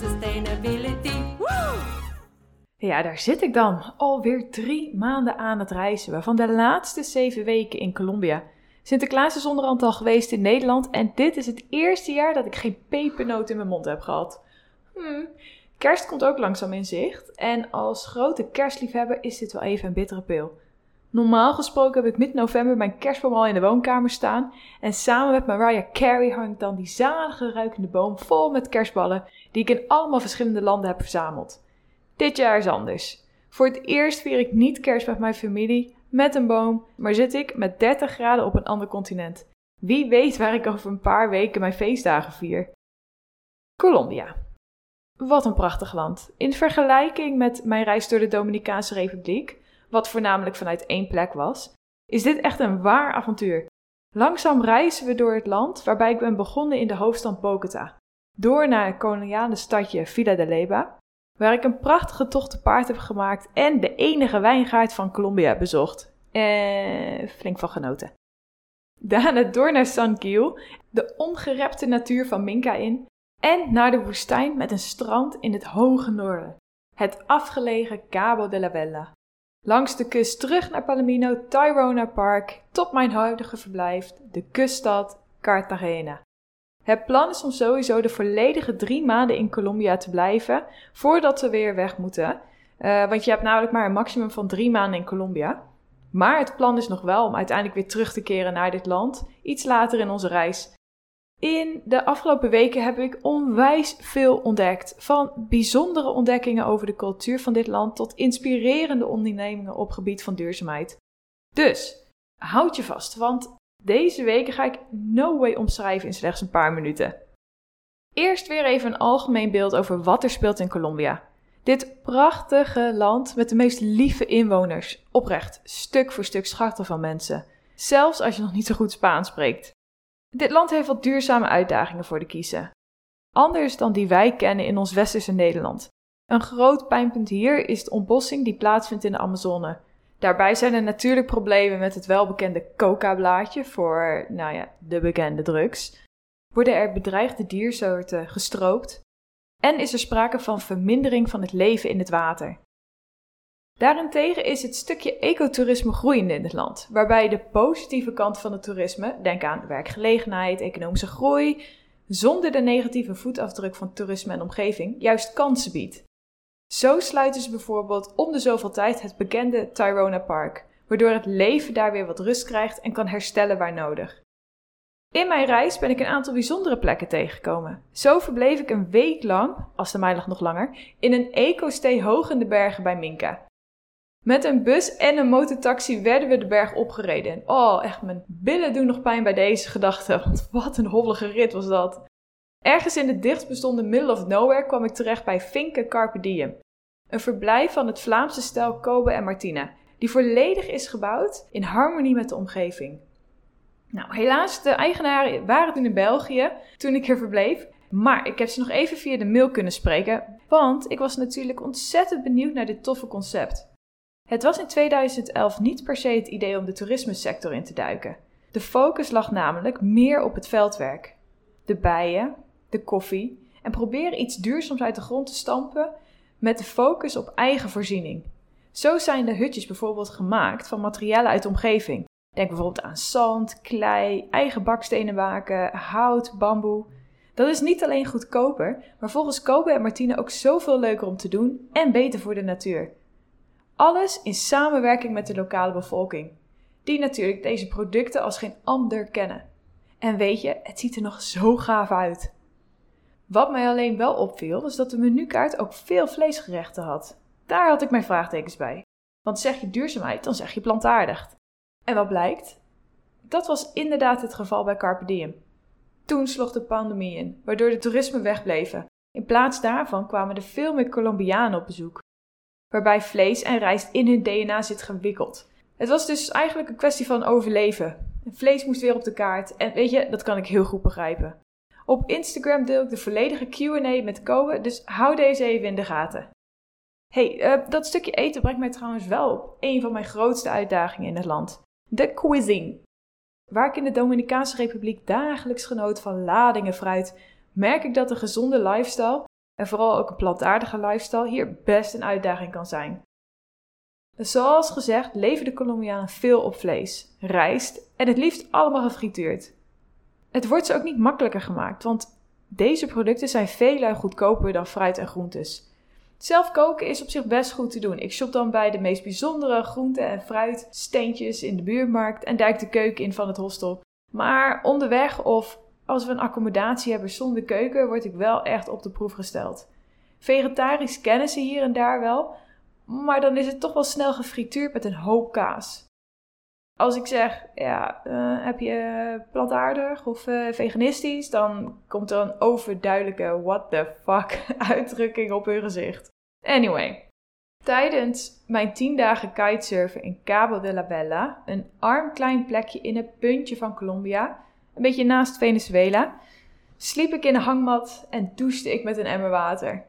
sustainability. Ja, daar zit ik dan. Alweer drie maanden aan het reizen, waarvan de laatste zeven weken in Colombia. Sinterklaas is onderhand al geweest in Nederland en dit is het eerste jaar dat ik geen pepernoot in mijn mond heb gehad. Hmm. Kerst komt ook langzaam in zicht en als grote kerstliefhebber is dit wel even een bittere pil. Normaal gesproken heb ik mid-november mijn kerstboom al in de woonkamer staan en samen met Mariah Carey hangt dan die zalige ruikende boom vol met kerstballen die ik in allemaal verschillende landen heb verzameld. Dit jaar is anders. Voor het eerst vier ik niet kerst met mijn familie, met een boom, maar zit ik met 30 graden op een ander continent. Wie weet waar ik over een paar weken mijn feestdagen vier. Colombia. Wat een prachtig land. In vergelijking met mijn reis door de Dominicaanse Republiek, wat voornamelijk vanuit één plek was, is dit echt een waar avontuur. Langzaam reizen we door het land, waarbij ik ben begonnen in de hoofdstad Bogota. Door naar het koloniale stadje Villa de Leyva, waar ik een prachtige tocht te paard heb gemaakt en de enige wijngaard van Colombia bezocht. Eh, flink van genoten. Daarna door naar San Gil, de ongerepte natuur van Minca in, en naar de woestijn met een strand in het hoge noorden, het afgelegen Cabo de la Vella. Langs de kust terug naar Palomino Tyrona Park, tot mijn huidige verblijf, de kuststad Cartagena. Het plan is om sowieso de volledige drie maanden in Colombia te blijven voordat we weer weg moeten. Uh, want je hebt namelijk maar een maximum van drie maanden in Colombia. Maar het plan is nog wel om uiteindelijk weer terug te keren naar dit land, iets later in onze reis. In de afgelopen weken heb ik onwijs veel ontdekt. Van bijzondere ontdekkingen over de cultuur van dit land tot inspirerende ondernemingen op gebied van duurzaamheid. Dus, houd je vast, want deze weken ga ik no way omschrijven in slechts een paar minuten. Eerst weer even een algemeen beeld over wat er speelt in Colombia. Dit prachtige land met de meest lieve inwoners. Oprecht, stuk voor stuk schachten van mensen. Zelfs als je nog niet zo goed Spaans spreekt. Dit land heeft wat duurzame uitdagingen voor de kiezen. Anders dan die wij kennen in ons westerse Nederland. Een groot pijnpunt hier is de ontbossing die plaatsvindt in de Amazone. Daarbij zijn er natuurlijk problemen met het welbekende coca-blaadje voor, nou ja, de bekende drugs. Worden er bedreigde diersoorten gestroopt? En is er sprake van vermindering van het leven in het water? Daarentegen is het stukje ecotourisme groeiende in het land, waarbij de positieve kant van het toerisme, denk aan werkgelegenheid, economische groei, zonder de negatieve voetafdruk van toerisme en omgeving, juist kansen biedt. Zo sluiten ze bijvoorbeeld om de zoveel tijd het bekende Tyrona Park, waardoor het leven daar weer wat rust krijgt en kan herstellen waar nodig. In mijn reis ben ik een aantal bijzondere plekken tegengekomen. Zo verbleef ik een week lang, als de mij nog langer, in een eco-stay hoog in de bergen bij Minka. Met een bus en een motortaxi werden we de berg opgereden. Oh, echt, mijn billen doen nog pijn bij deze gedachte, want wat een hobbelige rit was dat. Ergens in het dichtbestonden middle of nowhere kwam ik terecht bij Finke Carpe Diem. Een verblijf van het Vlaamse stel Kobe en Martina, die volledig is gebouwd in harmonie met de omgeving. Nou, helaas, de eigenaren waren toen in België toen ik er verbleef. Maar ik heb ze nog even via de mail kunnen spreken, want ik was natuurlijk ontzettend benieuwd naar dit toffe concept. Het was in 2011 niet per se het idee om de toerismesector in te duiken. De focus lag namelijk meer op het veldwerk. De bijen, de koffie en proberen iets duurzaams uit de grond te stampen met de focus op eigen voorziening. Zo zijn de hutjes bijvoorbeeld gemaakt van materialen uit de omgeving. Denk bijvoorbeeld aan zand, klei, eigen bakstenen maken, hout, bamboe. Dat is niet alleen goedkoper, maar volgens Kobe en Martine ook zoveel leuker om te doen en beter voor de natuur. Alles in samenwerking met de lokale bevolking, die natuurlijk deze producten als geen ander kennen. En weet je, het ziet er nog zo gaaf uit. Wat mij alleen wel opviel, was dat de menukaart ook veel vleesgerechten had. Daar had ik mijn vraagtekens bij. Want zeg je duurzaamheid, dan zeg je plantaardig. En wat blijkt? Dat was inderdaad het geval bij Carpe Diem. Toen sloeg de pandemie in, waardoor de toerisme wegbleven. In plaats daarvan kwamen er veel meer Colombianen op bezoek, waarbij vlees en rijst in hun DNA zit gewikkeld. Het was dus eigenlijk een kwestie van overleven. Vlees moest weer op de kaart en weet je, dat kan ik heel goed begrijpen. Op Instagram deel ik de volledige QA met Kobe, dus hou deze even in de gaten. Hey, uh, dat stukje eten brengt mij trouwens wel op een van mijn grootste uitdagingen in het land: de cuisine. Waar ik in de Dominicaanse Republiek dagelijks genoot van ladingen fruit, merk ik dat een gezonde lifestyle en vooral ook een plantaardige lifestyle hier best een uitdaging kan zijn. Zoals gezegd leven de Colombianen veel op vlees, rijst en het liefst allemaal gefrituurd. Het wordt ze ook niet makkelijker gemaakt, want deze producten zijn veel goedkoper dan fruit en groentes. Zelf koken is op zich best goed te doen. Ik shop dan bij de meest bijzondere groenten en fruitsteentjes in de buurmarkt en duik de keuken in van het hostel. Maar onderweg of als we een accommodatie hebben zonder keuken, word ik wel echt op de proef gesteld. Vegetarisch kennen ze hier en daar wel, maar dan is het toch wel snel gefrituurd met een hoop kaas. Als ik zeg, ja, uh, heb je plantaardig of uh, veganistisch, dan komt er een overduidelijke what the fuck uitdrukking op hun gezicht. Anyway, tijdens mijn 10 dagen kitesurfen in Cabo de la Bella, een arm klein plekje in het puntje van Colombia, een beetje naast Venezuela, sliep ik in een hangmat en douchte ik met een emmer water.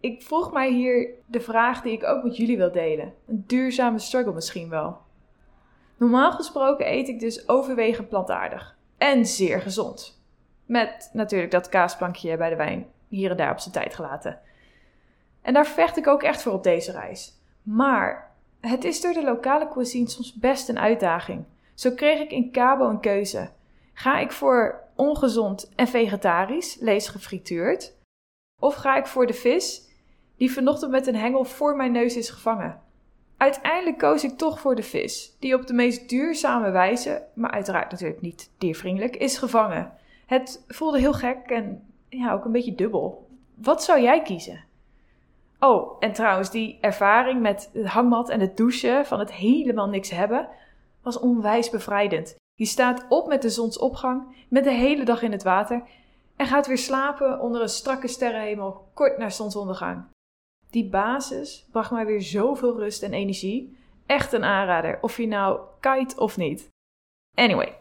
Ik vroeg mij hier de vraag die ik ook met jullie wil delen. Een duurzame struggle misschien wel. Normaal gesproken eet ik dus overwegend plantaardig. En zeer gezond. Met natuurlijk dat kaasplankje bij de wijn hier en daar op zijn tijd gelaten. En daar vecht ik ook echt voor op deze reis. Maar het is door de lokale cuisine soms best een uitdaging. Zo kreeg ik in Cabo een keuze. Ga ik voor ongezond en vegetarisch, lees gefrituurd? Of ga ik voor de vis die vanochtend met een hengel voor mijn neus is gevangen? Uiteindelijk koos ik toch voor de vis, die op de meest duurzame wijze, maar uiteraard natuurlijk niet diervriendelijk, is gevangen. Het voelde heel gek en ja, ook een beetje dubbel. Wat zou jij kiezen? Oh, en trouwens, die ervaring met het hangmat en het douchen van het helemaal niks hebben, was onwijs bevrijdend. Je staat op met de zonsopgang, met de hele dag in het water en gaat weer slapen onder een strakke sterrenhemel kort na zonsondergang. Die basis bracht mij weer zoveel rust en energie. Echt een aanrader, of je nou kite of niet. Anyway,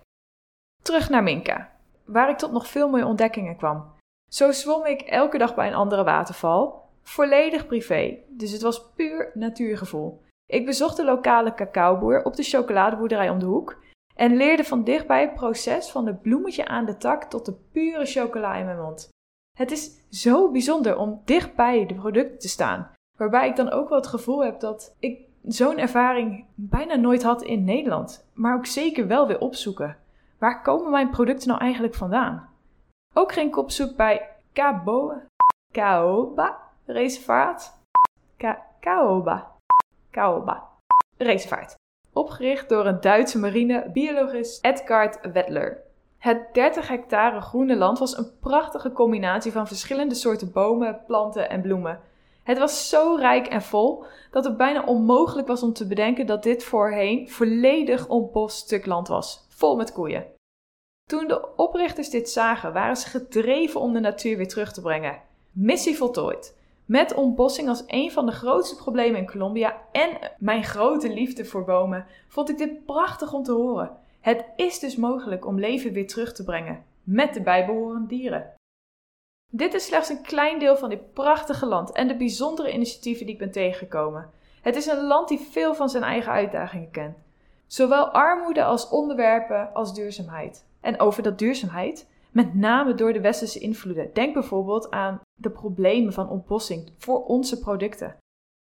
terug naar Minka, waar ik tot nog veel mooie ontdekkingen kwam. Zo zwom ik elke dag bij een andere waterval, volledig privé, dus het was puur natuurgevoel. Ik bezocht de lokale cacaoboer op de chocoladeboerderij om de hoek en leerde van dichtbij het proces van het bloemetje aan de tak tot de pure chocola in mijn mond. Het is zo bijzonder om dichtbij de producten te staan, waarbij ik dan ook wel het gevoel heb dat ik zo'n ervaring bijna nooit had in Nederland, maar ook zeker wel weer opzoeken. Waar komen mijn producten nou eigenlijk vandaan? Ook ging ik op zoek bij Cabo, Caoba Reservaat. Ka Caoba. Caoba Reservaat. Opgericht door een Duitse marinebiologist Edgard Wettler. Het 30 hectare groene land was een prachtige combinatie van verschillende soorten bomen, planten en bloemen. Het was zo rijk en vol dat het bijna onmogelijk was om te bedenken dat dit voorheen volledig ontbost stuk land was, vol met koeien. Toen de oprichters dit zagen, waren ze gedreven om de natuur weer terug te brengen. Missie voltooid. Met ontbossing als een van de grootste problemen in Colombia en mijn grote liefde voor bomen, vond ik dit prachtig om te horen. Het is dus mogelijk om leven weer terug te brengen, met de bijbehorende dieren. Dit is slechts een klein deel van dit prachtige land en de bijzondere initiatieven die ik ben tegengekomen. Het is een land die veel van zijn eigen uitdagingen kent. Zowel armoede als onderwerpen als duurzaamheid. En over dat duurzaamheid, met name door de westerse invloeden. Denk bijvoorbeeld aan de problemen van ontbossing voor onze producten.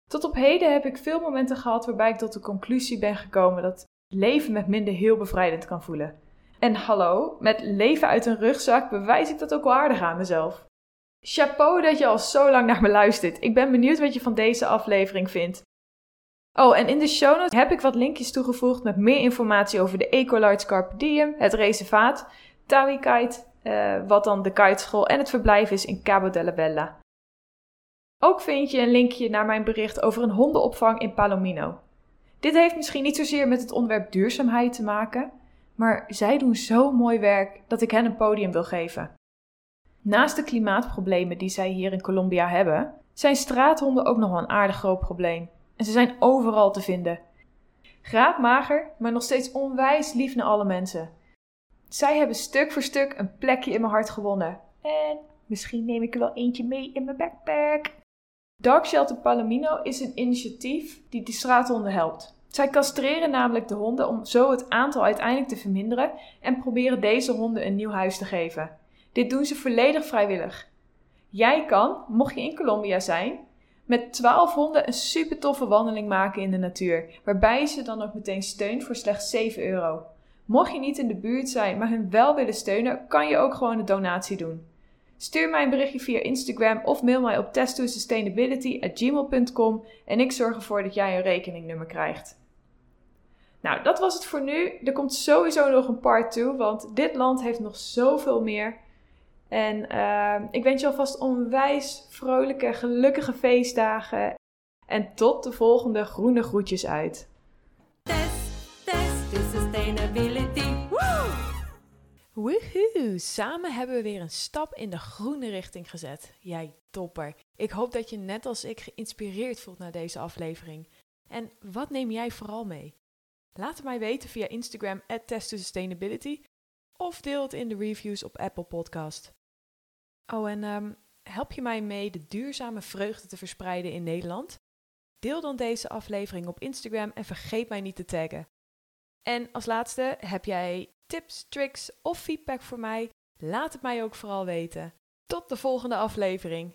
Tot op heden heb ik veel momenten gehad waarbij ik tot de conclusie ben gekomen dat leven met minder heel bevrijdend kan voelen. En hallo, met leven uit een rugzak bewijs ik dat ook wel aardig aan mezelf. Chapeau dat je al zo lang naar me luistert. Ik ben benieuwd wat je van deze aflevering vindt. Oh, en in de show notes heb ik wat linkjes toegevoegd met meer informatie over de Ecolarts Carpe het reservaat, Tawi Kite, uh, wat dan de kiteschool en het verblijf is in Cabo de la Bella. Ook vind je een linkje naar mijn bericht over een hondenopvang in Palomino. Dit heeft misschien niet zozeer met het onderwerp duurzaamheid te maken, maar zij doen zo mooi werk dat ik hen een podium wil geven. Naast de klimaatproblemen die zij hier in Colombia hebben, zijn straathonden ook nog wel een aardig groot probleem. En ze zijn overal te vinden. Graadmager, maar nog steeds onwijs lief naar alle mensen. Zij hebben stuk voor stuk een plekje in mijn hart gewonnen. En misschien neem ik er wel eentje mee in mijn backpack. Dark Shelter Palomino is een initiatief die de straathonden helpt. Zij castreren namelijk de honden om zo het aantal uiteindelijk te verminderen en proberen deze honden een nieuw huis te geven. Dit doen ze volledig vrijwillig. Jij kan, mocht je in Colombia zijn, met 12 honden een super toffe wandeling maken in de natuur, waarbij je ze dan ook meteen steunt voor slechts 7 euro. Mocht je niet in de buurt zijn, maar hun wel willen steunen, kan je ook gewoon een donatie doen. Stuur mij een berichtje via Instagram of mail mij op test2sustainability@gmail.com en ik zorg ervoor dat jij een rekeningnummer krijgt. Nou, dat was het voor nu. Er komt sowieso nog een part 2, want dit land heeft nog zoveel meer. En uh, ik wens je alvast onwijs vrolijke, gelukkige feestdagen. En tot de volgende groene groetjes uit. Test, test! Woehoe! Samen hebben we weer een stap in de groene richting gezet. Jij topper. Ik hoop dat je net als ik geïnspireerd voelt naar deze aflevering. En wat neem jij vooral mee? Laat het mij weten via Instagram at Sustainability of deel het in de reviews op Apple Podcast. Oh, en um, help je mij mee de duurzame vreugde te verspreiden in Nederland? Deel dan deze aflevering op Instagram en vergeet mij niet te taggen. En als laatste, heb jij tips, tricks of feedback voor mij? Laat het mij ook vooral weten. Tot de volgende aflevering.